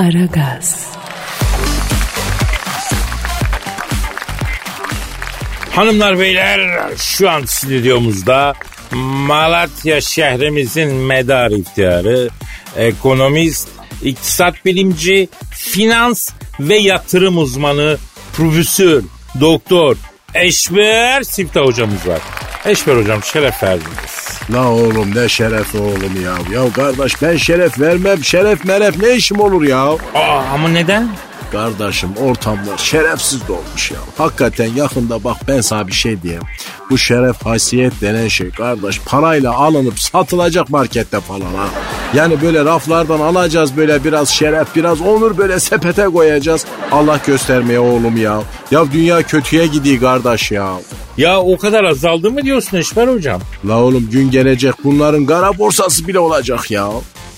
Aragaz. Hanımlar beyler şu an stüdyomuzda Malatya şehrimizin medar iftiharı, ekonomist, iktisat bilimci, finans ve yatırım uzmanı, profesör, doktor, Eşber Siftah hocamız var. Eşber hocam şeref verdiniz. La oğlum ne şeref oğlum ya. Ya kardeş ben şeref vermem. Şeref meref ne işim olur ya? Aa, ama neden? Kardeşim ortamlar şerefsiz dolmuş ya. Hakikaten yakında bak ben sana bir şey diyeyim. Bu şeref haysiyet denen şey kardeş parayla alınıp satılacak markette falan ha. Yani böyle raflardan alacağız böyle biraz şeref biraz onur böyle sepete koyacağız. Allah göstermeye oğlum ya. Ya dünya kötüye gidiyor kardeş ya. Ya o kadar azaldı mı diyorsun Eşber hocam? La oğlum gün gelecek bunların kara borsası bile olacak ya.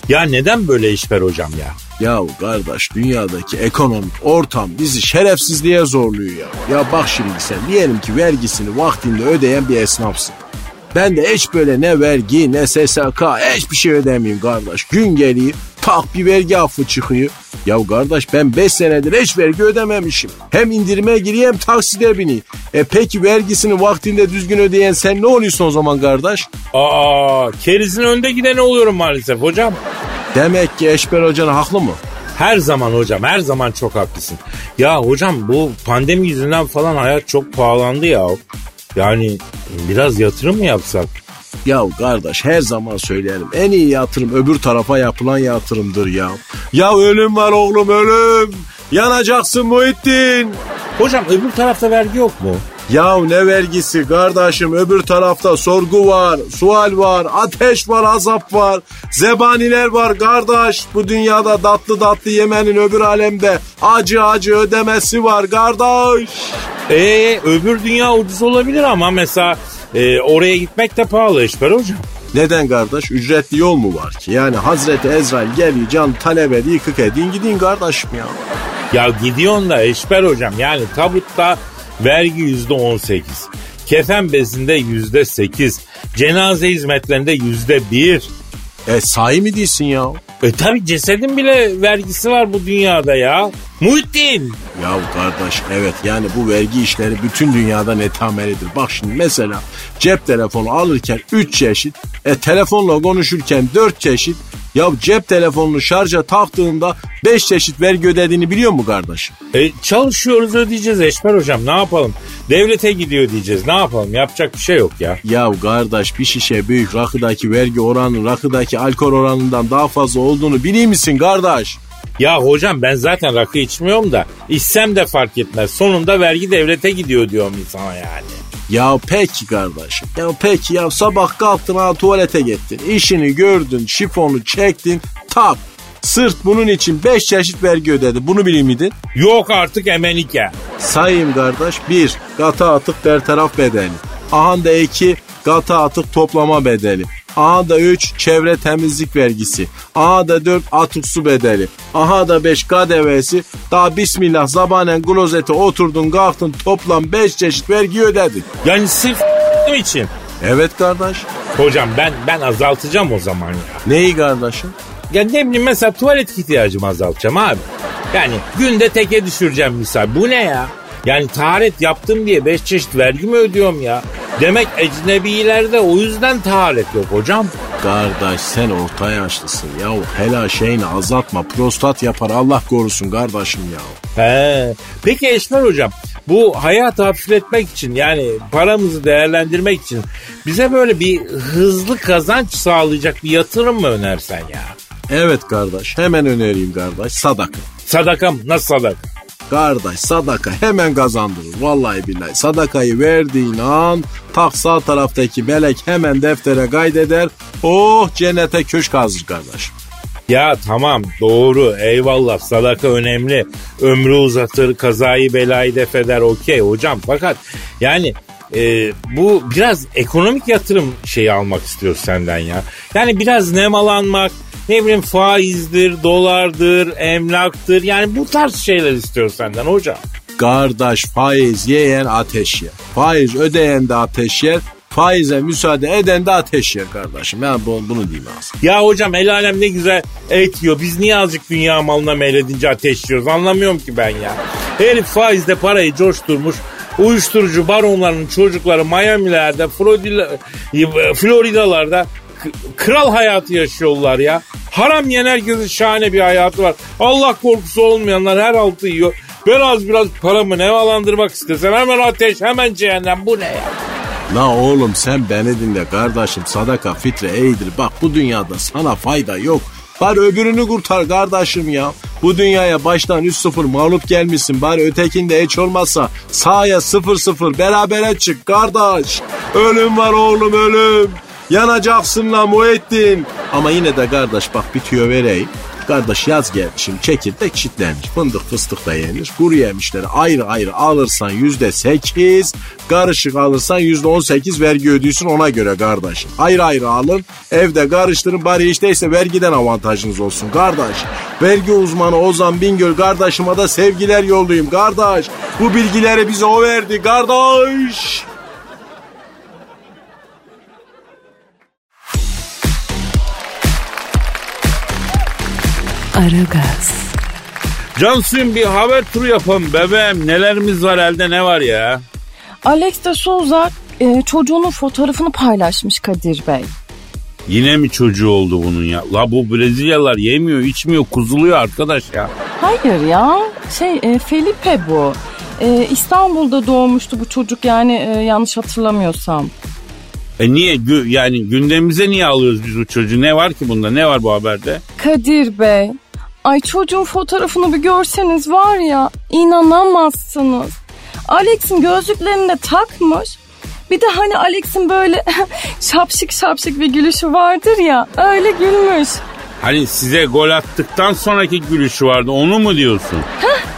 Ya neden böyle Eşber hocam ya? Ya kardeş dünyadaki ekonomik ortam bizi şerefsizliğe zorluyor ya. Ya bak şimdi sen diyelim ki vergisini vaktinde ödeyen bir esnafsın. Ben de hiç böyle ne vergi ne SSK hiçbir şey ödemeyeyim kardeş. Gün geliyor tak bir vergi affı çıkıyor. Ya kardeş ben 5 senedir hiç vergi ödememişim. Hem indirime giriyor hem takside bineyim. E peki vergisini vaktinde düzgün ödeyen sen ne oluyorsun o zaman kardeş? Aa, kerizin önde gideni oluyorum maalesef hocam. Demek ki Eşber Hocan haklı mı? Her zaman hocam her zaman çok haklısın. Ya hocam bu pandemi yüzünden falan hayat çok pahalandı ya. Yani biraz yatırım mı yapsak? Ya kardeş her zaman söylerim en iyi yatırım öbür tarafa yapılan yatırımdır ya. Ya ölüm var oğlum ölüm. Yanacaksın Muhittin. Hocam öbür tarafta vergi yok mu? Ya ne vergisi kardeşim öbür tarafta sorgu var, sual var, ateş var, azap var, zebaniler var kardeş. Bu dünyada tatlı tatlı yemenin öbür alemde acı acı ödemesi var kardeş. Ee öbür dünya ucuz olabilir ama mesela e, oraya gitmek de pahalı Eşber hocam. Neden kardeş? Ücretli yol mu var ki? Yani Hazreti Ezrail geliyor can talep ediyor yıkık edin gidin kardeşim ya. Ya gidiyorsun da Eşber hocam yani tabutta vergi yüzde on sekiz. Kefen bezinde yüzde sekiz. Cenaze hizmetlerinde yüzde bir. E sahi mi değilsin ya? E tabi cesedin bile vergisi var bu dünyada ya. Muhittin. Ya kardeş evet yani bu vergi işleri bütün dünyada netamelidir. Bak şimdi mesela cep telefonu alırken 3 çeşit, e telefonla konuşurken 4 çeşit, ya cep telefonunu şarja taktığında 5 çeşit vergi ödediğini biliyor mu kardeşim? E, çalışıyoruz ödeyeceğiz Eşber hocam ne yapalım? Devlete gidiyor diyeceğiz ne yapalım yapacak bir şey yok ya. Ya kardeş bir şişe büyük rakıdaki vergi oranı rakıdaki alkol oranından daha fazla olduğunu biliyor musun kardeş? Ya hocam ben zaten rakı içmiyorum da içsem de fark etmez. Sonunda vergi devlete gidiyor diyorum insana yani. Ya peki kardeşim. Ya peki ya sabah kalktın ha tuvalete gittin. İşini gördün, şifonu çektin. Tak. Sırt bunun için 5 çeşit vergi ödedi. Bunu biliyor muydun? Yok artık emenike. Sayayım kardeş. 1. Gata atık bertaraf bedeli. Aha da 2. Gata atık toplama bedeli. Aha da 3 çevre temizlik vergisi. Aha da 4 atık su bedeli. Aha da 5 KDV'si. Daha bismillah zabanen klozete oturdun kalktın toplam 5 çeşit vergi ödedin. Yani sırf için. Evet kardeş. Hocam ben ben azaltacağım o zaman ya. Neyi kardeşim? Ya ne bileyim mesela tuvalet ihtiyacımı azaltacağım abi. Yani günde teke düşüreceğim misal. Bu ne ya? Yani taharet yaptım diye beş çeşit vergi mi ödüyorum ya? Demek ecnebilerde o yüzden taharet yok hocam. Kardeş sen orta yaşlısın ya. Helal şeyini azaltma. Prostat yapar Allah korusun kardeşim ya. He. Peki Eşmer hocam bu hayatı hafifletmek için yani paramızı değerlendirmek için bize böyle bir hızlı kazanç sağlayacak bir yatırım mı önersen ya? Evet kardeş hemen önereyim kardeş sadaka. Sadaka mı? Nasıl sadaka? Kardeş sadaka hemen kazandırır. Vallahi billahi sadakayı verdiğin an tak sağ taraftaki melek hemen deftere kaydeder. Oh cennete köşk hazır kardeş. Ya tamam doğru eyvallah sadaka önemli. Ömrü uzatır kazayı belayı def eder okey hocam. Fakat yani e, bu biraz ekonomik yatırım şeyi almak istiyoruz senden ya. Yani biraz nemalanmak ne bileyim faizdir, dolardır, emlaktır. Yani bu tarz şeyler istiyoruz senden hocam. Kardeş faiz yiyen ateş yer. Faiz ödeyen de ateş yer. Faize müsaade eden de ateş yer kardeşim. Ben bunu, bunu diyeyim aslında. Ya hocam el alem ne güzel et yiyor. Biz niye azıcık dünya malına meyledince ateşliyoruz anlamıyorum ki ben ya. Herif faizde parayı coşturmuş. Uyuşturucu baronlarının çocukları Miami'lerde, Florida, Florida'larda kral hayatı yaşıyorlar ya. Haram yiyen herkesin şahane bir hayatı var. Allah korkusu olmayanlar her altı yiyor. Ben az biraz paramı nevalandırmak istesem hemen ateş hemen cehennem bu ne ya? La oğlum sen beni dinle kardeşim sadaka fitre iyidir. Bak bu dünyada sana fayda yok. Bari öbürünü kurtar kardeşim ya. Bu dünyaya baştan 3-0 mağlup gelmişsin. Bari ötekinde hiç olmazsa sahaya 0-0 berabere çık kardeş. Ölüm var oğlum ölüm. Yanacaksın la Muhittin. Ama yine de kardeş bak bitiyor vereyim. Kardeş yaz gelmişim çekirdek çitlenmiş. Fındık fıstık da yenir. Kuru yemişleri ayrı ayrı alırsan yüzde sekiz. Karışık alırsan yüzde on sekiz vergi ödüyorsun ona göre kardeş. Ayrı ayrı alın. Evde karıştırın bari değilse vergiden avantajınız olsun kardeş. Vergi uzmanı Ozan Bingöl kardeşime de sevgiler yollayayım kardeş. Bu bilgileri bize o verdi kardeş. Aragaz, Cansu'yum bir haber turu yapalım bebeğim. Nelerimiz var elde ne var ya? Alex de Souza e, çocuğunun fotoğrafını paylaşmış Kadir Bey. Yine mi çocuğu oldu bunun ya? La bu Brezilyalılar yemiyor içmiyor kuzuluyor arkadaş ya. Hayır ya şey e, Felipe bu. E, İstanbul'da doğmuştu bu çocuk yani e, yanlış hatırlamıyorsam. E niye Gü- yani gündemimize niye alıyoruz biz bu çocuğu? Ne var ki bunda? Ne var bu haberde? Kadir Bey. Ay çocuğun fotoğrafını bir görseniz var ya inanamazsınız. Alex'in gözlüklerini de takmış. Bir de hani Alex'in böyle şapşık şapşık bir gülüşü vardır ya öyle gülmüş. Hani size gol attıktan sonraki gülüşü vardı onu mu diyorsun?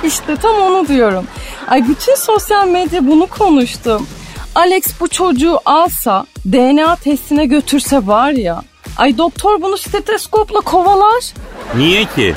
İşte tam onu diyorum. Ay bütün sosyal medya bunu konuştu. Alex bu çocuğu alsa DNA testine götürse var ya. Ay doktor bunu steteskopla kovalar. Niye ki?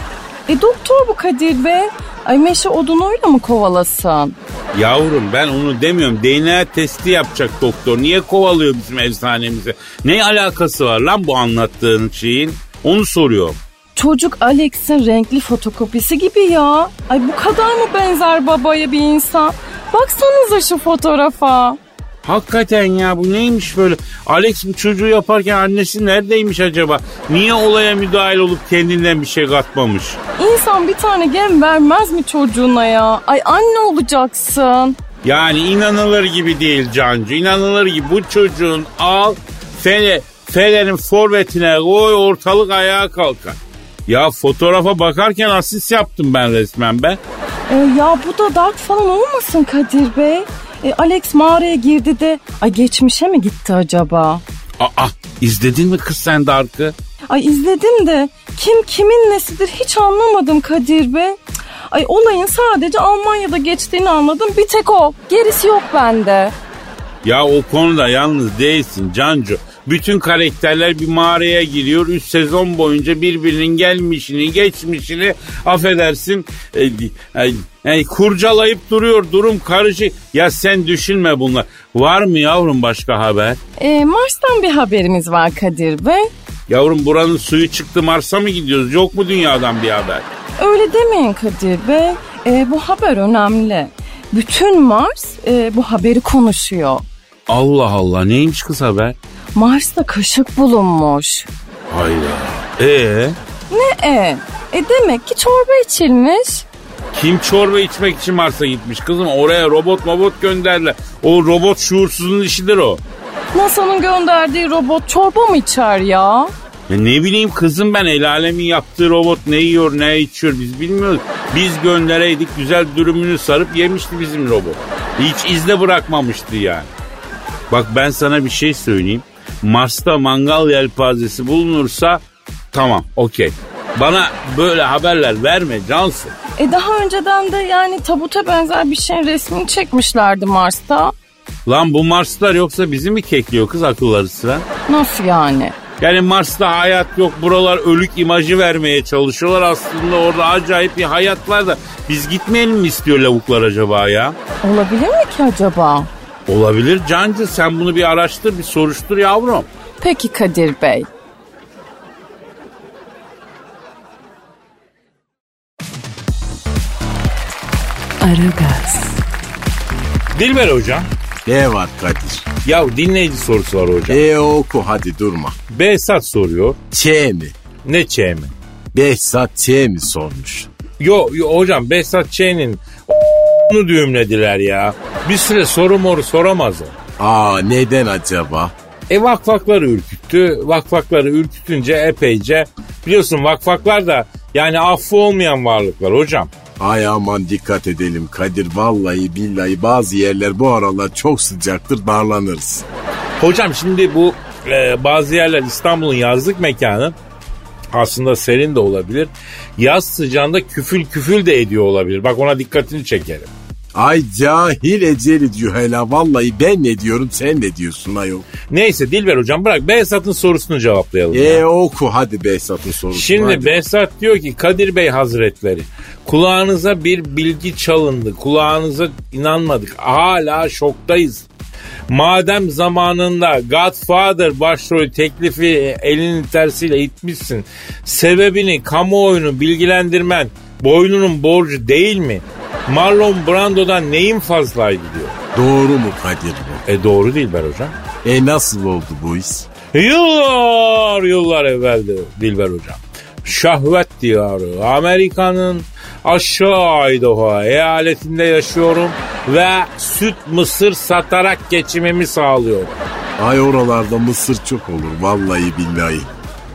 E doktor bu Kadir Bey. Ay meşe odunuyla mı kovalasın? Yavrum ben onu demiyorum. DNA testi yapacak doktor. Niye kovalıyor bizim efsanemizi? Ne alakası var lan bu anlattığın şeyin? Onu soruyor. Çocuk Alex'in renkli fotokopisi gibi ya. Ay bu kadar mı benzer babaya bir insan? Baksanıza şu fotoğrafa. Hakikaten ya bu neymiş böyle? Alex bu çocuğu yaparken annesi neredeymiş acaba? Niye olaya müdahil olup kendinden bir şey katmamış? İnsan bir tane gem vermez mi çocuğuna ya? Ay anne olacaksın. Yani inanılır gibi değil Cancu. İnanılır gibi bu çocuğun al Fele, Fele'nin forvetine koy ortalık ayağa kalkar. Ya fotoğrafa bakarken asist yaptım ben resmen be. E, ya bu da dark falan olmasın Kadir Bey? E, Alex mağaraya girdi de ay geçmişe mi gitti acaba? Aa izledin mi kız sen Dark'ı? Ay izledim de kim kimin nesidir hiç anlamadım Kadir Bey. Cık, Ay olayın sadece Almanya'da geçtiğini anladım. Bir tek o. Gerisi yok bende. Ya o konuda yalnız değilsin Cancu. Bütün karakterler bir mağaraya giriyor. Üç sezon boyunca birbirinin gelmişini, geçmişini affedersin e, e, e, kurcalayıp duruyor. Durum karışık. Ya sen düşünme bunlar. Var mı yavrum başka haber? E, Mars'tan bir haberimiz var Kadir Bey. Yavrum buranın suyu çıktı Mars'a mı gidiyoruz? Yok mu dünyadan bir haber? Öyle demeyin Kadir Bey. E, bu haber önemli. Bütün Mars e, bu haberi konuşuyor. Allah Allah neymiş kız haber? Mars'ta kaşık bulunmuş. Hayda. Ee? Ne e? E demek ki çorba içilmiş. Kim çorba içmek için Mars'a gitmiş kızım? Oraya robot robot gönderler. O robot şuursuzun işidir o. NASA'nın gönderdiği robot çorba mı içer ya? Ya ne bileyim kızım ben el alemin yaptığı robot ne yiyor ne içiyor biz bilmiyoruz. Biz göndereydik güzel dürümünü sarıp yemişti bizim robot. Hiç izle bırakmamıştı yani. Bak ben sana bir şey söyleyeyim. Mars'ta mangal yelpazesi bulunursa tamam okey. Bana böyle haberler verme Cansu. E daha önceden de yani tabuta benzer bir şeyin resmini çekmişlerdi Mars'ta. Lan bu Marslar yoksa bizi mi kekliyor kız akılları sıra? Nasıl yani? Yani Mars'ta hayat yok buralar ölük imajı vermeye çalışıyorlar. Aslında orada acayip bir hayat var da biz gitmeyelim mi istiyor lavuklar acaba ya? Olabilir mi ki acaba? Olabilir Cancı sen bunu bir araştır bir soruştur yavrum. Peki Kadir Bey. Aragaz, Dilber hocam. Ne var Kadir? Ya dinleyici sorusu var hocam. E oku hadi durma. Behzat soruyor. Ç mi? Ne Ç mi? Behzat Ç mi sormuş? Yo, yo hocam Behzat Ç'nin onu düğümlediler ya. Bir süre soru moru soramaz o. Aa neden acaba? E vakfakları ürküttü. Vakfakları ürkütünce epeyce biliyorsun vakfaklar da yani affı olmayan varlıklar hocam. Ay aman dikkat edelim Kadir vallahi billahi bazı yerler bu aralar çok sıcaktır darlanırız. Hocam şimdi bu e, bazı yerler İstanbul'un yazlık mekanı aslında serin de olabilir. Yaz sıcağında küfül küfül de ediyor olabilir. Bak ona dikkatini çekerim. Ay cahil eceli diyor hele vallahi ben ne diyorum sen ne diyorsun ayol. Neyse Dilber hocam bırak Behzat'ın sorusunu cevaplayalım. E ya. oku hadi Behzat'ın sorusunu. Şimdi hadi. Behzat diyor ki Kadir Bey Hazretleri kulağınıza bir bilgi çalındı. Kulağınıza inanmadık. Hala şoktayız. Madem zamanında Godfather başrolü teklifi elinin tersiyle itmişsin. Sebebini kamuoyunu bilgilendirmen boynunun borcu değil mi? Marlon Brando'dan neyin fazlaydı diyor. Doğru mu Kadir bu? E doğru değil Ber hocam. E nasıl oldu bu iş? Yıllar yıllar evveldi Dilber hocam. Şahvet diyarı Amerika'nın aşağı Idaho eyaletinde yaşıyorum ve süt mısır satarak geçimimi sağlıyorum. Ay oralarda mısır çok olur vallahi billahi.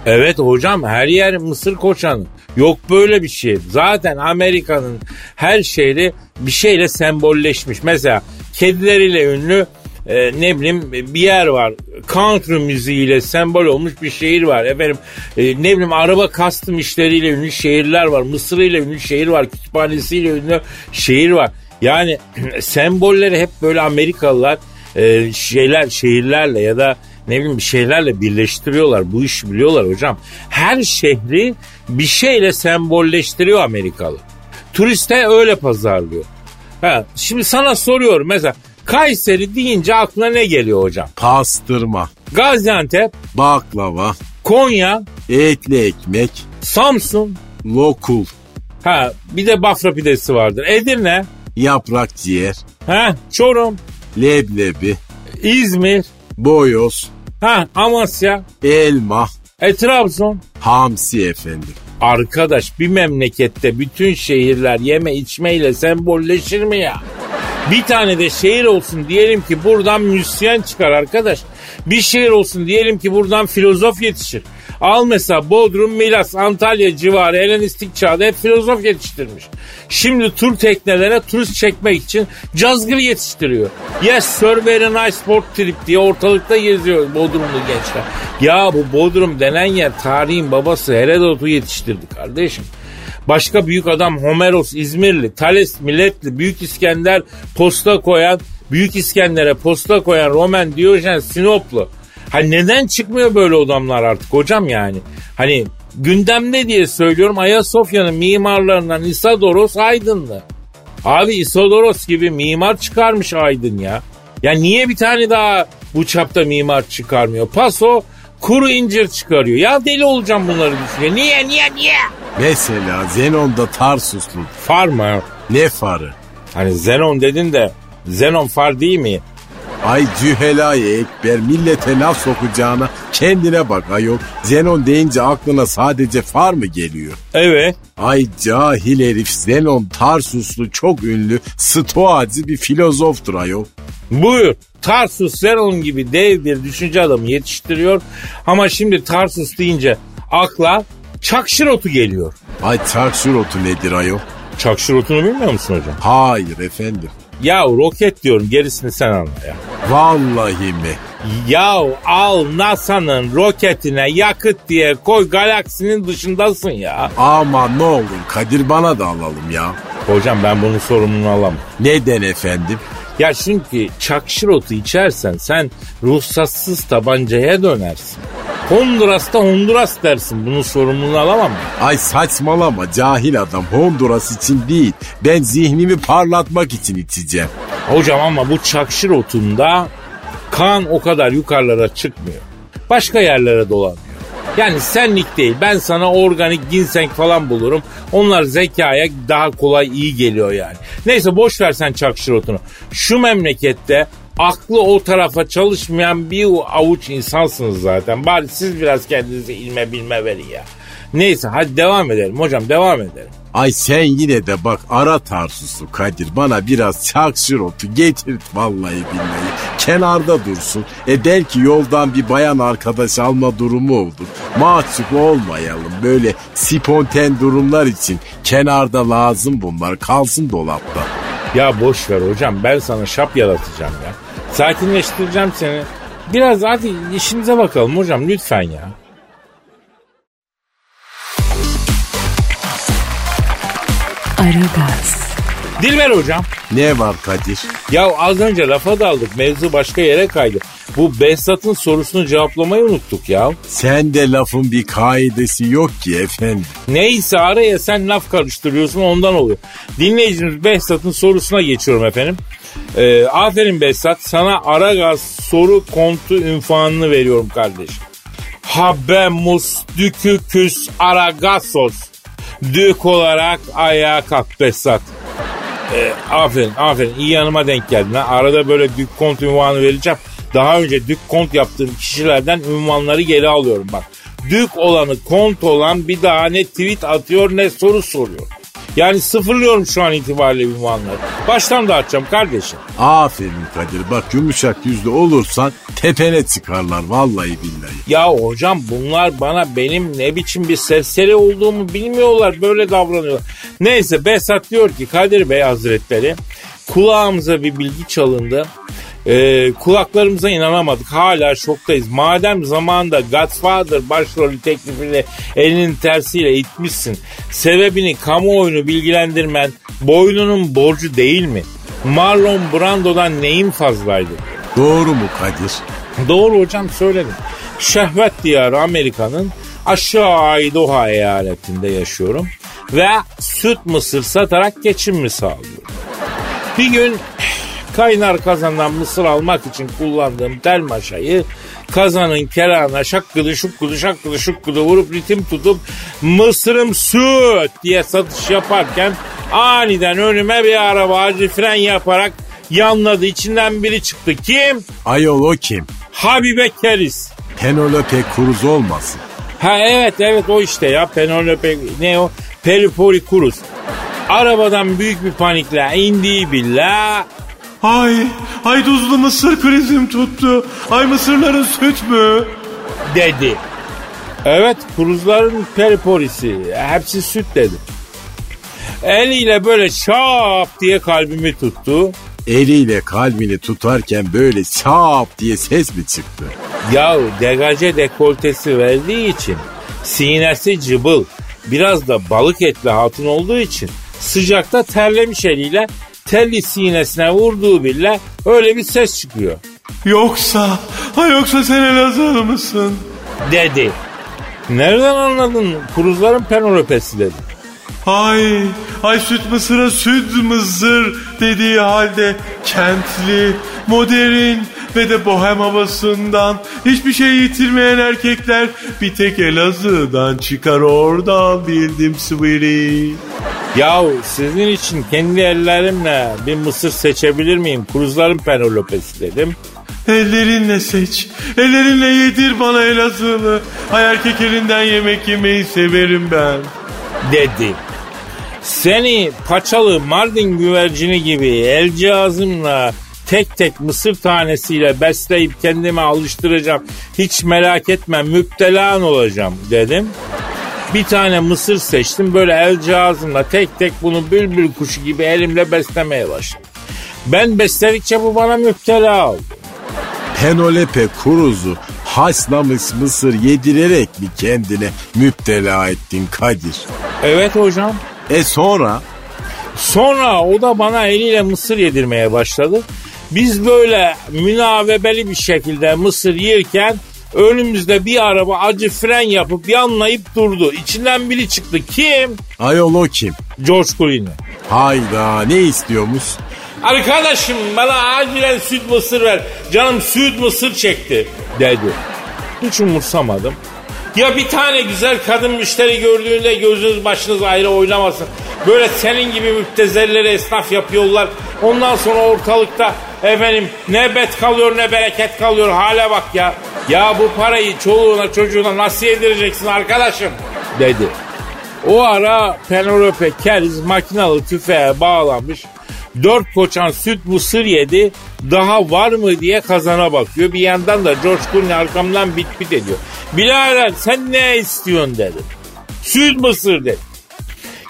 Evet hocam her yer mısır koçanı. Yok böyle bir şey. Zaten Amerika'nın her şehri bir şeyle sembolleşmiş. Mesela kedileriyle ünlü e, ne bileyim bir yer var. Country müziğiyle sembol olmuş bir şehir var. Efendim e, ne bileyim araba kastım işleriyle ünlü şehirler var. Mısır'ıyla ünlü şehir var. Kütüphanesiyle ünlü şehir var. Yani sembolleri hep böyle Amerikalılar e, şeyler şehirlerle ya da ne bileyim bir şeylerle birleştiriyorlar. Bu işi biliyorlar hocam. Her şehri bir şeyle sembolleştiriyor Amerikalı. Turiste öyle pazarlıyor. Ha, şimdi sana soruyorum mesela Kayseri deyince aklına ne geliyor hocam? Pastırma, Gaziantep, baklava, Konya, etli ekmek, Samsun, lokul, ha bir de Bafra pidesi vardır. Edirne, yaprak ciğer, ha Çorum, leblebi, İzmir, boyoz, ha Amasya, elma, e Trabzon. hamsi efendim. Arkadaş bir memlekette bütün şehirler yeme içmeyle sembolleşir mi ya? Bir tane de şehir olsun diyelim ki buradan müzisyen çıkar arkadaş. Bir şehir olsun diyelim ki buradan filozof yetişir. Al mesela Bodrum, Milas, Antalya civarı Helenistik çağda hep filozof yetiştirmiş. Şimdi tur teknelere turist çekmek için cazgır yetiştiriyor. Yes sir very nice sport trip diye ortalıkta geziyor Bodrumlu gençler. Ya bu Bodrum denen yer tarihin babası Herodot'u yetiştirdi kardeşim. Başka büyük adam Homeros İzmirli, Thales Milletli, Büyük İskender posta koyan, Büyük İskender'e posta koyan Roman Diyojen Sinoplu. Hani neden çıkmıyor böyle adamlar artık hocam yani? Hani gündemde diye söylüyorum Ayasofya'nın mimarlarından Isadoros Aydınlı. Abi Isadoros gibi mimar çıkarmış Aydın ya. Ya niye bir tane daha bu çapta mimar çıkarmıyor? Paso kuru incir çıkarıyor. Ya deli olacağım bunları düşünüyor. Niye niye niye? Mesela Zenon'da Tarsuslu. Far mı? Ne farı? Hani Zenon dedin de Zenon far değil mi? Ay cühelay ekber millete laf sokacağına kendine bak ayol. Zenon deyince aklına sadece far mı geliyor? Evet. Ay cahil herif Zenon Tarsuslu çok ünlü stoacı bir filozoftur ayol. Buyur. Tarsus Zenon gibi dev bir düşünce adamı yetiştiriyor. Ama şimdi Tarsus deyince akla çakşır otu geliyor. Ay çarşır otu nedir ayol? Çakşır otunu bilmiyor musun hocam? Hayır efendim. Ya roket diyorum gerisini sen anla ya. Vallahi mi? Ya al NASA'nın roketine yakıt diye koy galaksinin dışındasın ya. Ama ne olur Kadir bana da alalım ya. Hocam ben bunun sorumluluğunu alamam. Neden efendim? Ya çünkü çakşır otu içersen sen ruhsatsız tabancaya dönersin. Honduras'ta Honduras dersin. Bunun sorumluluğunu alamam mı? Ay saçmalama cahil adam Honduras için değil. Ben zihnimi parlatmak için içeceğim. Hocam ama bu çakşır otunda kan o kadar yukarılara çıkmıyor. Başka yerlere dolanıyor. Yani senlik değil. Ben sana organik ginseng falan bulurum. Onlar zekaya daha kolay iyi geliyor yani. Neyse boş ver sen çakşır otunu. Şu memlekette aklı o tarafa çalışmayan bir avuç insansınız zaten. Bari siz biraz kendinize ilme bilme verin ya. Neyse hadi devam edelim hocam devam edelim. Ay sen yine de bak ara tarsusu Kadir bana biraz çakşır otu getir vallahi billahi. Kenarda dursun. E belki yoldan bir bayan arkadaş alma durumu olur. Mahcup olmayalım böyle sponten durumlar için kenarda lazım bunlar kalsın dolapta. Ya boş ver hocam ben sana şap yaratacağım ya. Sakinleştireceğim seni. Biraz hadi işimize bakalım hocam lütfen ya. Aragaz, Dilber hocam. Ne var Kadir? Ya az önce lafa daldık mevzu başka yere kaydı. Bu Behzat'ın sorusunu cevaplamayı unuttuk ya. Sen de lafın bir kaidesi yok ki efendim. Neyse araya sen laf karıştırıyorsun ondan oluyor. Dinleyicimiz Behzat'ın sorusuna geçiyorum efendim. Ee, aferin Behzat sana Aragaz soru kontu ünfanını veriyorum kardeşim. Habemus düküküs aragasos. Dük olarak ayağa kalk Behzat. Ee, aferin aferin iyi yanıma denk geldin. Ha. Arada böyle dük kont ünvanı vereceğim. Daha önce dük kont yaptığım kişilerden ünvanları geri alıyorum bak. Dük olanı kont olan bir daha ne tweet atıyor ne soru soruyor. Yani sıfırlıyorum şu an itibariyle ünvanları. Baştan dağıtacağım kardeşim. Aferin Kadir bak yumuşak yüzlü olursan tepene çıkarlar vallahi billahi. Ya hocam bunlar bana benim ne biçim bir serseri olduğumu bilmiyorlar. Böyle davranıyorlar. Neyse Behzat diyor ki Kadir Bey Hazretleri kulağımıza bir bilgi çalındı. Ee, kulaklarımıza inanamadık. Hala şoktayız. Madem zamanında Godfather başrolü teklifini elinin tersiyle itmişsin. Sebebini kamuoyunu bilgilendirmen boynunun borcu değil mi? Marlon Brando'dan neyin fazlaydı? Doğru mu Kadir? Doğru hocam söyledim. Şehvet diyarı Amerika'nın aşağı Idaho eyaletinde yaşıyorum. Ve süt mısır satarak geçimimi sağlıyorum. Bir gün kaynar kazandan mısır almak için kullandığım tel maşayı kazanın kenarına şakkıdı şukkıdı şakkıdı şukkıdı vurup ritim tutup mısırım süt diye satış yaparken aniden önüme bir araba acil fren yaparak yanladı. İçinden biri çıktı. Kim? Ayol o kim? Habibe Keris. Penelope Cruz olmasın. Ha evet evet o işte ya Penelope ne o? Peripori Cruz. Arabadan büyük bir panikle indiği billa Ay, ay tuzlu mısır krizim tuttu. Ay mısırların süt mü? dedi. Evet Cruzların periporisi hepsi süt dedi. Eliyle böyle şap diye kalbimi tuttu. Eliyle kalbini tutarken böyle sap diye ses mi çıktı? Ya degaje dekoltesi verdiği için sinesi cıbıl biraz da balık etli hatun olduğu için sıcakta terlemiş eliyle telli sinesine vurduğu bile öyle bir ses çıkıyor Yoksa, ay yoksa sen Elazığlı mısın? dedi. Nereden anladın? Kruzların penolopesi dedi. Ay, ay süt mısıra süt mısır dediği halde kentli, modern ve de bohem havasından hiçbir şey yitirmeyen erkekler bir tek Elazığ'dan çıkar oradan bildim sweetie. Yahu sizin için kendi ellerimle bir mısır seçebilir miyim? Kruzların penolopesi dedim. Ellerinle seç, ellerinle yedir bana Elazığlı. Ay erkek elinden yemek yemeyi severim ben. dedi. Seni paçalı Mardin güvercini gibi el cihazımla tek tek mısır tanesiyle besleyip kendime alıştıracağım. Hiç merak etme müptelan olacağım dedim. Bir tane mısır seçtim böyle el cihazımla tek tek bunu bülbül kuşu gibi elimle beslemeye başladım. Ben besledikçe bu bana müptela oldu. Penelope Cruz'u haşlamış mısır yedirerek mi kendine müptela ettin Kadir? Evet hocam. E sonra? Sonra o da bana eliyle mısır yedirmeye başladı. Biz böyle münavebeli bir şekilde mısır yerken Önümüzde bir araba acı fren yapıp yanlayıp durdu. İçinden biri çıktı. Kim? Ayol o kim? George Clooney. Hayda ne istiyormuş? Arkadaşım bana acilen süt mısır ver. Canım süt mısır çekti dedi. Hiç umursamadım. Ya bir tane güzel kadın müşteri gördüğünde gözünüz başınız ayrı oynamasın. Böyle senin gibi müptezelleri esnaf yapıyorlar. Ondan sonra ortalıkta efendim ne bet kalıyor ne bereket kalıyor. Hale bak ya. Ya bu parayı çoluğuna çocuğuna nasıl yedireceksin arkadaşım dedi. O ara Penelope Keriz makinalı tüfeğe bağlamış. Dört koçan süt mısır yedi. Daha var mı diye kazana bakıyor. Bir yandan da George Clooney arkamdan bit bit ediyor. Birader sen ne istiyorsun dedim. Süt mısır dedi.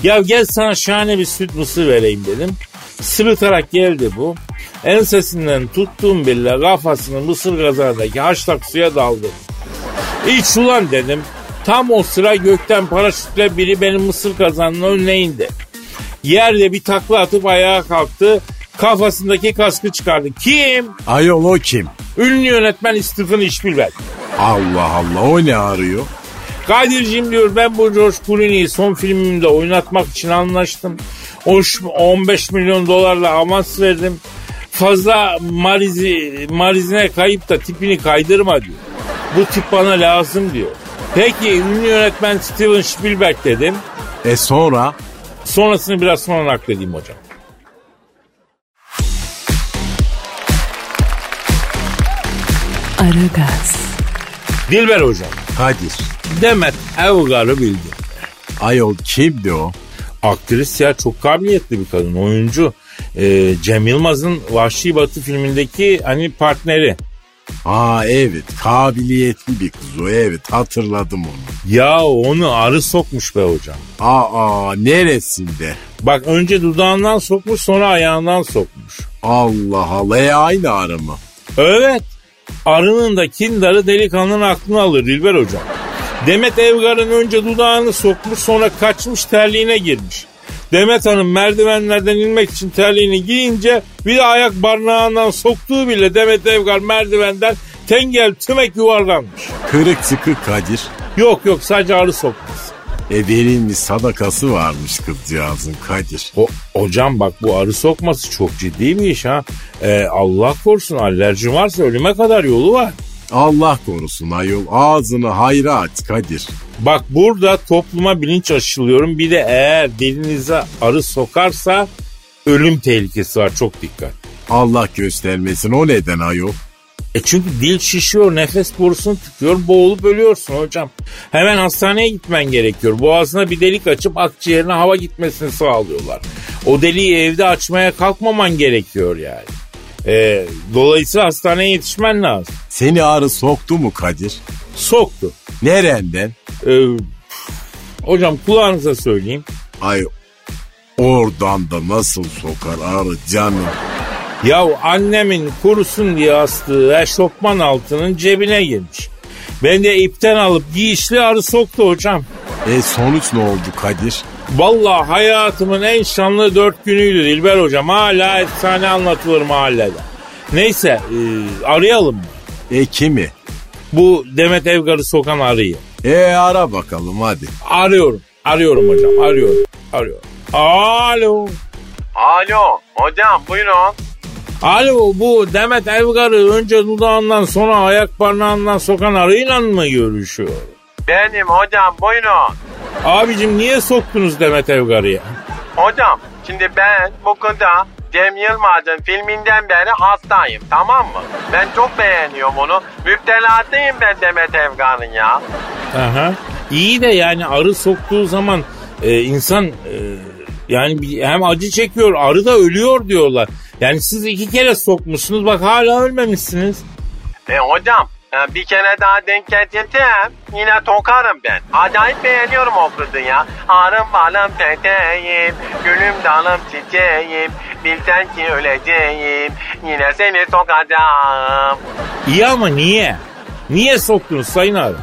Ya gel sana şahane bir süt mısır vereyim dedim. Sırıtarak geldi bu. Ensesinden tuttuğum bile kafasını mısır kazanındaki haşlak suya daldı. İç ulan dedim. Tam o sıra gökten paraşütle biri benim mısır kazanının önüne indi. Yerde bir takla atıp ayağa kalktı. Kafasındaki kaskı çıkardı. Kim? Ayol o kim? Ünlü yönetmen Stephen Spielberg. Allah Allah o ne arıyor? Kadir'cim diyor ben bu George Clooney'i son filmimde oynatmak için anlaştım. O ş- 15 milyon dolarla avans verdim. Fazla marizi, marizine kayıp da tipini kaydırma diyor. Bu tip bana lazım diyor. Peki ünlü yönetmen Steven Spielberg dedim. E sonra? Sonrasını biraz sonra nakledeyim hocam. Aragaz, Dilber hocam. Kadir. Demet Evgar'ı bildi. Ayol kimdi o? Aktris ya çok kabiliyetli bir kadın oyuncu. Ee, Cem Yılmaz'ın Vahşi Batı filmindeki hani partneri. Aa evet kabiliyetli bir kız o evet hatırladım onu. Ya onu arı sokmuş be hocam. Aa neresinde? Bak önce dudağından sokmuş sonra ayağından sokmuş. Allah Allah e aynı arı mı? Evet. Arının da kindarı delikanlının aklını alır Dilber hocam. Demet Evgar'ın önce dudağını sokmuş sonra kaçmış terliğine girmiş. Demet Hanım merdivenlerden inmek için terliğini giyince bir de ayak barnağından soktuğu bile Demet Evgar merdivenden tengel tümek yuvarlanmış. Kırık sıkık Kadir. Yok yok sadece arı sokmuş. E verilmiş sadakası varmış kızcağızın Kadir. O, hocam bak bu arı sokması çok ciddi bir iş ha. Ee, Allah korusun alerjin varsa ölüme kadar yolu var. Allah korusun ayol ağzını hayra aç Kadir. Bak burada topluma bilinç aşılıyorum. Bir de eğer dilinize arı sokarsa ölüm tehlikesi var çok dikkat. Allah göstermesin o neden ayol? E çünkü dil şişiyor, nefes borusunu tıkıyor, boğulup ölüyorsun hocam. Hemen hastaneye gitmen gerekiyor. Boğazına bir delik açıp akciğerine hava gitmesini sağlıyorlar. O deliği evde açmaya kalkmaman gerekiyor yani. E, dolayısıyla hastaneye yetişmen lazım. Seni arı soktu mu Kadir? Soktu. Nereden? E, hocam kulağınıza söyleyeyim. Ay oradan da nasıl sokar arı canım? Ya annemin kurusun diye astığı eşofman altının cebine girmiş. Ben de ipten alıp giyişli arı soktu hocam. E sonuç ne oldu Kadir? Vallahi hayatımın en şanlı dört günüydü Dilber hocam. Hala efsane anlatılır mahallede. Neyse e, arayalım mı? E kimi? Bu Demet Evgar'ı sokan arıyı. E ara bakalım hadi. Arıyorum. Arıyorum hocam. Arıyorum. Arıyorum. Alo. Alo hocam buyurun. Alo bu Demet Evgar'ı önce dudağından sonra ayak parmağından sokan arıyla mı görüşüyor? Benim hocam buyurun. Abicim niye soktunuz Demet Evgar'ı? Hocam şimdi ben bu kıza Cem Yılmaz'ın filminden beri hastayım tamam mı? Ben çok beğeniyorum onu. Müptelasıyım ben Demet Evgan'ın ya. Aha. İyi de yani arı soktuğu zaman e, insan e, yani hem acı çekiyor arı da ölüyor diyorlar. Yani siz iki kere sokmuşsunuz bak hala ölmemişsiniz. E hocam e, bir kere daha denk getirdim. Yine tokarım ben. Acayip beğeniyorum o kızı ya. Arım balım peteğim, gülüm dalım çiçeğim. Bilsen ki öleceğim, yine seni sokacağım. İyi ama niye? Niye soktunuz sayın abi?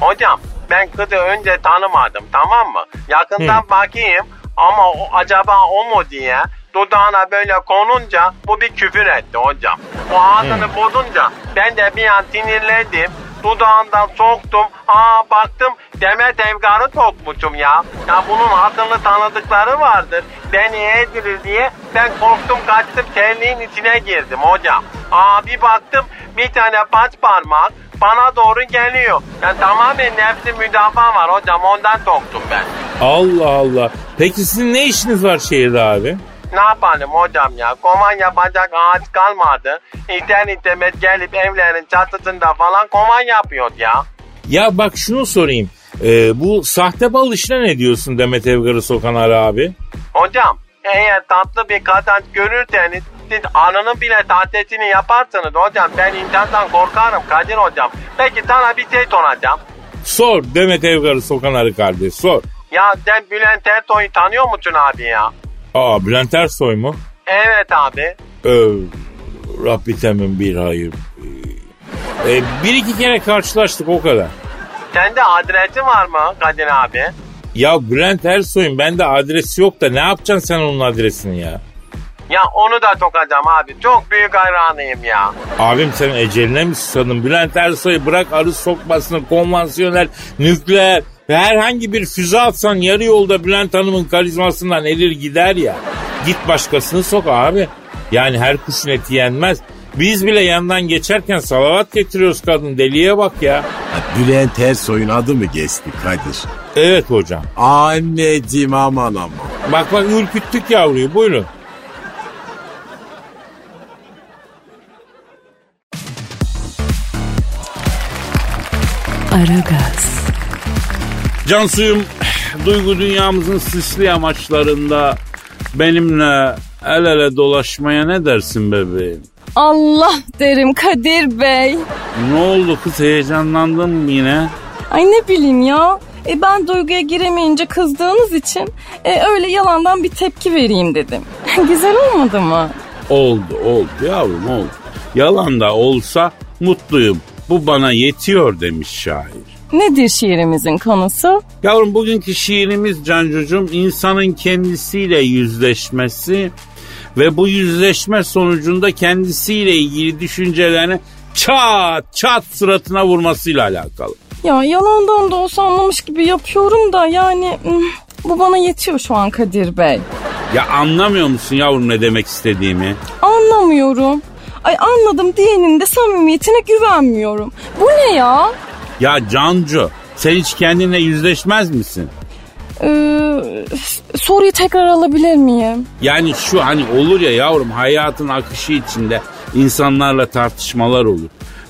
Hocam ben kızı önce tanımadım tamam mı? Yakından bakayım ama o, acaba o mu diye dudağına böyle konunca bu bir küfür etti hocam. O ağzını bozunca ben de bir an sinirlendim. Dudağından soktum. Aa baktım Demet Evgar'ı sokmuşum ya. Ya bunun akıllı tanıdıkları vardır. Beni yedirir diye ben korktum kaçtım terliğin içine girdim hocam. Aa bir baktım bir tane baş parmak bana doğru geliyor. Yani tamamen nefsi müdafaa var hocam ondan soktum ben. Allah Allah. Peki sizin ne işiniz var şehirde abi? Ne yapalım hocam ya? Kovan yapacak ağaç kalmadı. İten itemet gelip evlerin çatısında falan kovan yapıyor ya. Ya bak şunu sorayım. Ee, bu sahte bal işine ne diyorsun Demet Evgar'ı sokan ara abi? Hocam eğer tatlı bir kadın görürseniz siz anının bile tahtesini yaparsınız hocam. Ben insandan korkarım Kadir hocam. Peki sana bir şey soracağım. Sor Demet Evgar'ı sokan arı kardeş sor. Ya sen Bülent Ersoy'u tanıyor musun abi ya? Aa Bülent Ersoy mu? Evet abi. Ee, Rabbi temin bir hayır. Ee, bir iki kere karşılaştık o kadar. Sende adresi var mı Kadir abi? Ya Bülent Ersoy'un bende adresi yok da ne yapacaksın sen onun adresini ya? Ya onu da sokacağım abi. Çok büyük hayranıyım ya. Abim sen eceline mi susadın? Bülent Ersoy'u bırak arı sokmasını konvansiyonel, nükleer ve herhangi bir füze atsan yarı yolda Bülent Hanım'ın karizmasından erir gider ya. Git başkasını sok abi. Yani her kuşun eti yenmez. Biz bile yandan geçerken salavat getiriyoruz kadın deliye bak ya. Bülent Ersoy'un adı mı geçti Kadir? Evet hocam. Anneciğim aman aman. Bak bak ürküttük yavruyu buyurun. Aragaz, Cansuyum duygu dünyamızın sisli yamaçlarında benimle el ele dolaşmaya ne dersin bebeğim? Allah derim Kadir Bey. Ne oldu kız heyecanlandın mı yine? Ay ne bileyim ya. E ben duyguya giremeyince kızdığınız için e, öyle yalandan bir tepki vereyim dedim. Güzel olmadı mı? Oldu oldu yavrum oldu. Yalan da olsa mutluyum. Bu bana yetiyor demiş şair. Nedir şiirimizin konusu? Yavrum bugünkü şiirimiz Cancucuğum insanın kendisiyle yüzleşmesi ve bu yüzleşme sonucunda kendisiyle ilgili düşüncelerini çat çat suratına vurmasıyla alakalı. Ya yalandan da olsa anlamış gibi yapıyorum da yani bu bana yetiyor şu an Kadir Bey. Ya anlamıyor musun yavrum ne demek istediğimi? Anlamıyorum. Ay anladım diyenin de samimiyetine güvenmiyorum. Bu ne ya? Ya Cancu sen hiç kendinle yüzleşmez misin? Ee, soruyu tekrar alabilir miyim? Yani şu hani olur ya yavrum hayatın akışı içinde insanlarla tartışmalar olur.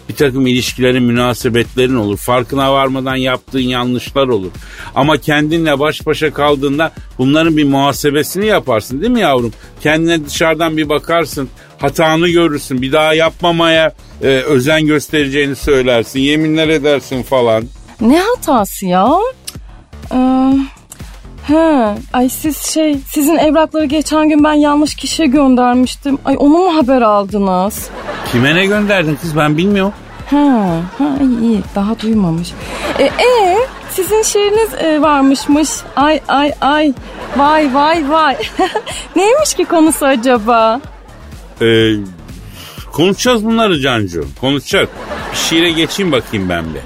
Bir takım ilişkilerin, münasebetlerin olur. Farkına varmadan yaptığın yanlışlar olur. Ama kendinle baş başa kaldığında bunların bir muhasebesini yaparsın değil mi yavrum? Kendine dışarıdan bir bakarsın, hatanı görürsün. Bir daha yapmamaya e, özen göstereceğini söylersin, yeminler edersin falan. Ne hatası ya? Ee, he, ay siz şey sizin evrakları geçen gün ben yanlış kişiye göndermiştim. Ay onu mu haber aldınız? Kime ne gönderdin kız ben bilmiyorum. Ha, ha iyi, iyi daha duymamış. E, e sizin şiiriniz e, varmışmış. Ay ay ay. Vay vay vay. Neymiş ki konusu acaba? Ee, konuşacağız bunları Cancu. Konuşacağız. Bir şiire geçeyim bakayım ben bir.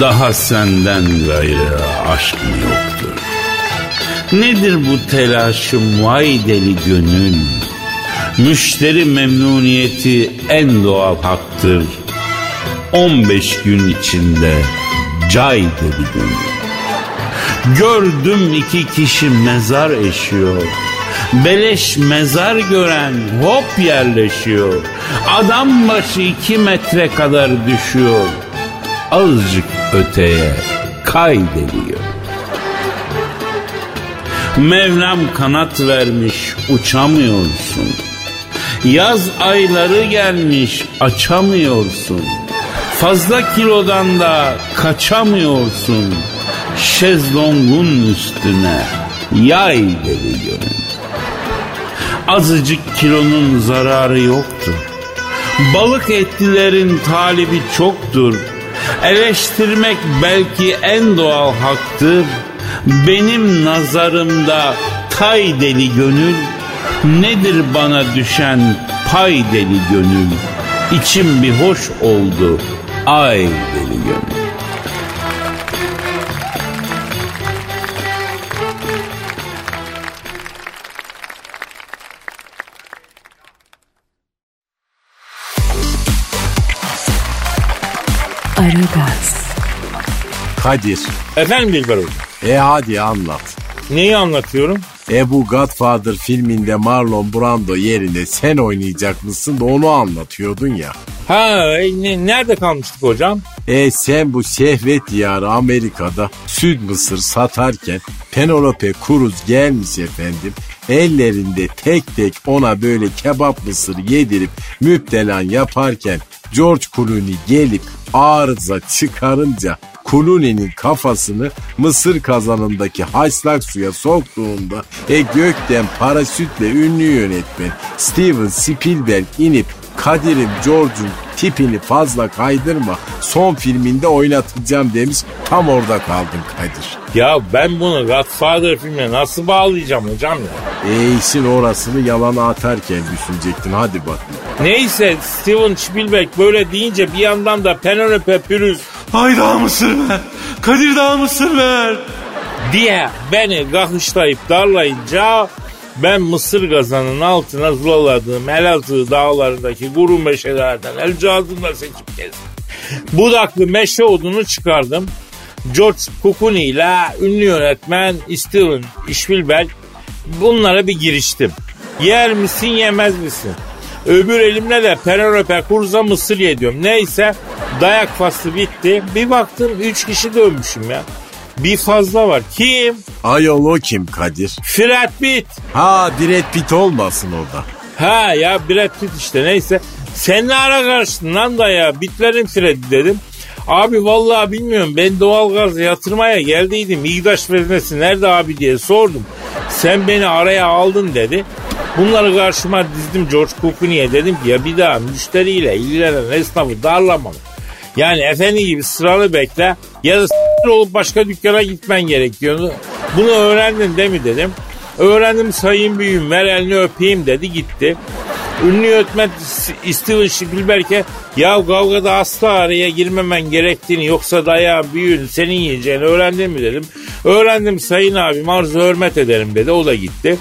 Daha senden gayrı aşk yoktur? Nedir bu telaşım vay deli gönül? Müşteri memnuniyeti en doğal haktır. 15 gün içinde cay deli gönül. Gördüm iki kişi mezar eşiyor. Beleş mezar gören hop yerleşiyor. Adam başı iki metre kadar düşüyor. Azıcık öteye kaydediyor. Mevlam kanat vermiş uçamıyorsun. Yaz ayları gelmiş açamıyorsun. Fazla kilodan da kaçamıyorsun. Şezlongun üstüne yay gönül. Azıcık kilonun zararı yoktur. Balık etlilerin talibi çoktur. Eleştirmek belki en doğal haktır. Benim nazarımda tay deli gönül Nedir bana düşen pay deli gönül? İçim bir hoş oldu ay deli gönül. Kadir. Efendim Dilber Hocam. E hadi anlat. Neyi anlatıyorum? E bu Godfather filminde Marlon Brando yerine sen oynayacak mısın da onu anlatıyordun ya. Ha e, ne- nerede kalmıştık hocam? E sen bu şehvet diyarı Amerika'da süt mısır satarken Penelope Cruz gelmiş efendim. Ellerinde tek tek ona böyle kebap mısır yedirip müptelan yaparken George Clooney gelip arıza çıkarınca Clooney'nin kafasını mısır kazanındaki haşlak suya soktuğunda e gökten paraşütle ünlü yönetmen Steven Spielberg inip Kadir'im George'un tipini fazla kaydırma son filminde oynatacağım demiş tam orada kaldım Kadir. Ya ben bunu Godfather filmine nasıl bağlayacağım hocam ya? E işin orasını yalana atarken düşünecektin hadi bakayım. Neyse Steven Spielberg böyle deyince bir yandan da Penelope Pürüz Ay daha mısır ver. Kadir daha mısır ver. diye beni gahışlayıp darlayınca ben Mısır gazanın altına zulaladığım Elazığ dağlarındaki kuru meşelerden el cihazımla seçip gezdim. Budaklı meşe odunu çıkardım. George Clooney ile ünlü yönetmen Steven Spielberg bunlara bir giriştim. Yer misin yemez misin? Öbür elimle de Penelope Cruz'a mısır yediyorum. Neyse dayak faslı bitti. Bir baktım üç kişi dönmüşüm ya. Bir fazla var. Kim? Ayol o kim Kadir? Brad Pitt. Ha Brad Pitt olmasın o da. Ha ya Brad Pitt işte neyse. Sen ne ara karıştın lan da ya bitlerin Freddy dedim. Abi vallahi bilmiyorum ben doğalgaz yatırmaya geldiydim. İgdaş veznesi nerede abi diye sordum. Sen beni araya aldın dedi. Bunları karşıma dizdim George Clooney'e dedim ki ya bir daha müşteriyle ilgilenen esnafı darlamam. Yani efendi gibi sıralı bekle ya da olup başka dükkana gitmen gerekiyordu. Bunu öğrendin değil mi dedim. Öğrendim sayın büyüğüm ver elini öpeyim dedi gitti. Ünlü yönetmen S- Steven Spielberg'e ya kavgada asla araya girmemen gerektiğini yoksa dayağı büyüğün senin yiyeceğini öğrendin mi dedim. Öğrendim sayın abim arzu hürmet ederim dedi o da gitti.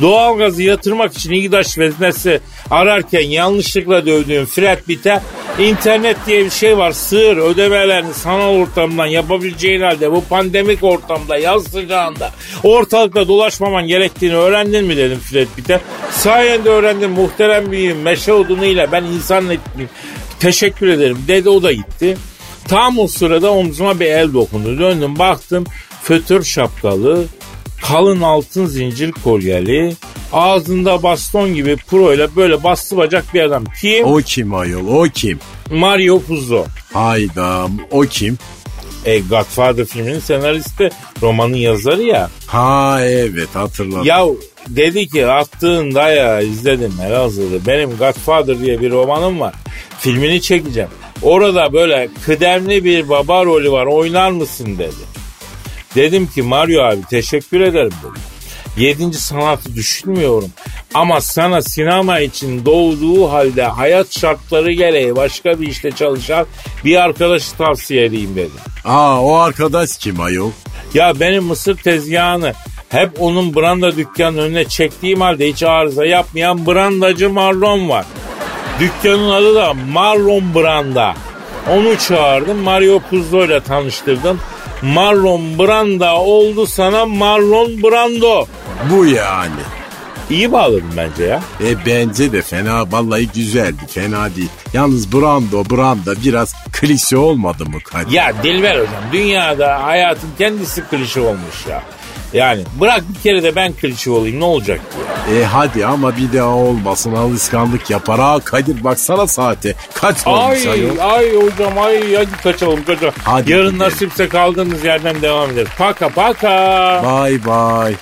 Doğalgazı yatırmak için İGDAŞ veznesi ararken yanlışlıkla dövdüğüm Fred Bit'e internet diye bir şey var. Sığır ödemelerini sanal ortamdan yapabileceğin halde bu pandemik ortamda yaz sıcağında ortalıkta dolaşmaman gerektiğini öğrendin mi dedim Fred Bit'e. Sayende öğrendim muhterem büyüğüm meşe odunuyla ben insan. Teşekkür ederim dedi o da gitti. Tam o sırada omzuma bir el dokundu. Döndüm baktım fötür şapkalı, kalın altın zincir kolyeli, ağzında baston gibi pro ile böyle bastı bacak bir adam. Kim? O kim ayol o kim? Mario Puzo. Hayda o kim? E, Godfather filminin senaristi, romanın yazarı ya. Ha evet hatırladım. Ya dedi ki attığın daya izledim Elazığ'da. Benim Godfather diye bir romanım var. Filmini çekeceğim. Orada böyle kıdemli bir baba rolü var oynar mısın dedi. Dedim ki Mario abi teşekkür ederim dedim. Yedinci sanatı düşünmüyorum. Ama sana sinema için doğduğu halde hayat şartları gereği başka bir işte çalışan bir arkadaşı tavsiye edeyim dedim. Aa o arkadaş kim ayol? Ya benim mısır tezgahını hep onun branda dükkanının önüne çektiğim halde hiç arıza yapmayan brandacı Marlon var. Dükkanın adı da Marlon Branda. Onu çağırdım Mario Puzo ile tanıştırdım. Marlon Branda oldu sana Marlon Brando. Bu yani. İyi bağladım bence ya. E bence de fena vallahi güzeldi fena değil. Yalnız Brando Branda biraz klişe olmadı mı Kadir? Ya Dilber hocam dünyada hayatın kendisi klişe olmuş ya. Yani bırak bir kere de ben klişe olayım ne olacak ki ya? E hadi ama bir daha olmasın alışkanlık yapar. Ha Kadir baksana saate. Kaç Ay ayol? ay hocam ay hadi kaçalım kaçalım. Hadi Yarın gidelim. nasipse kaldığımız yerden devam ederiz. Paka paka. Bye bye.